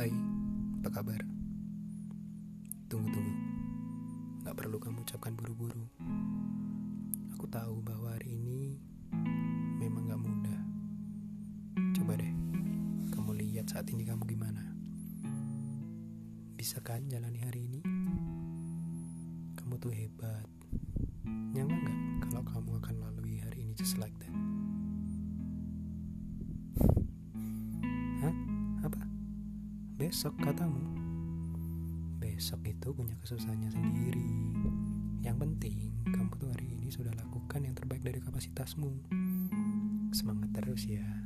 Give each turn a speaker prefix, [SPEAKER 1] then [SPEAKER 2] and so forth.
[SPEAKER 1] Hai, apa kabar? Tunggu-tunggu Gak perlu kamu ucapkan buru-buru Aku tahu bahwa hari ini Memang gak mudah Coba deh Kamu lihat saat ini kamu gimana Bisa kan jalani hari ini? Kamu tuh hebat Nyangka gak kalau kamu akan melalui hari ini just like that? Besok katamu? Besok itu punya kesusahannya sendiri. Yang penting, kamu tuh hari ini sudah lakukan yang terbaik dari kapasitasmu. Semangat terus ya.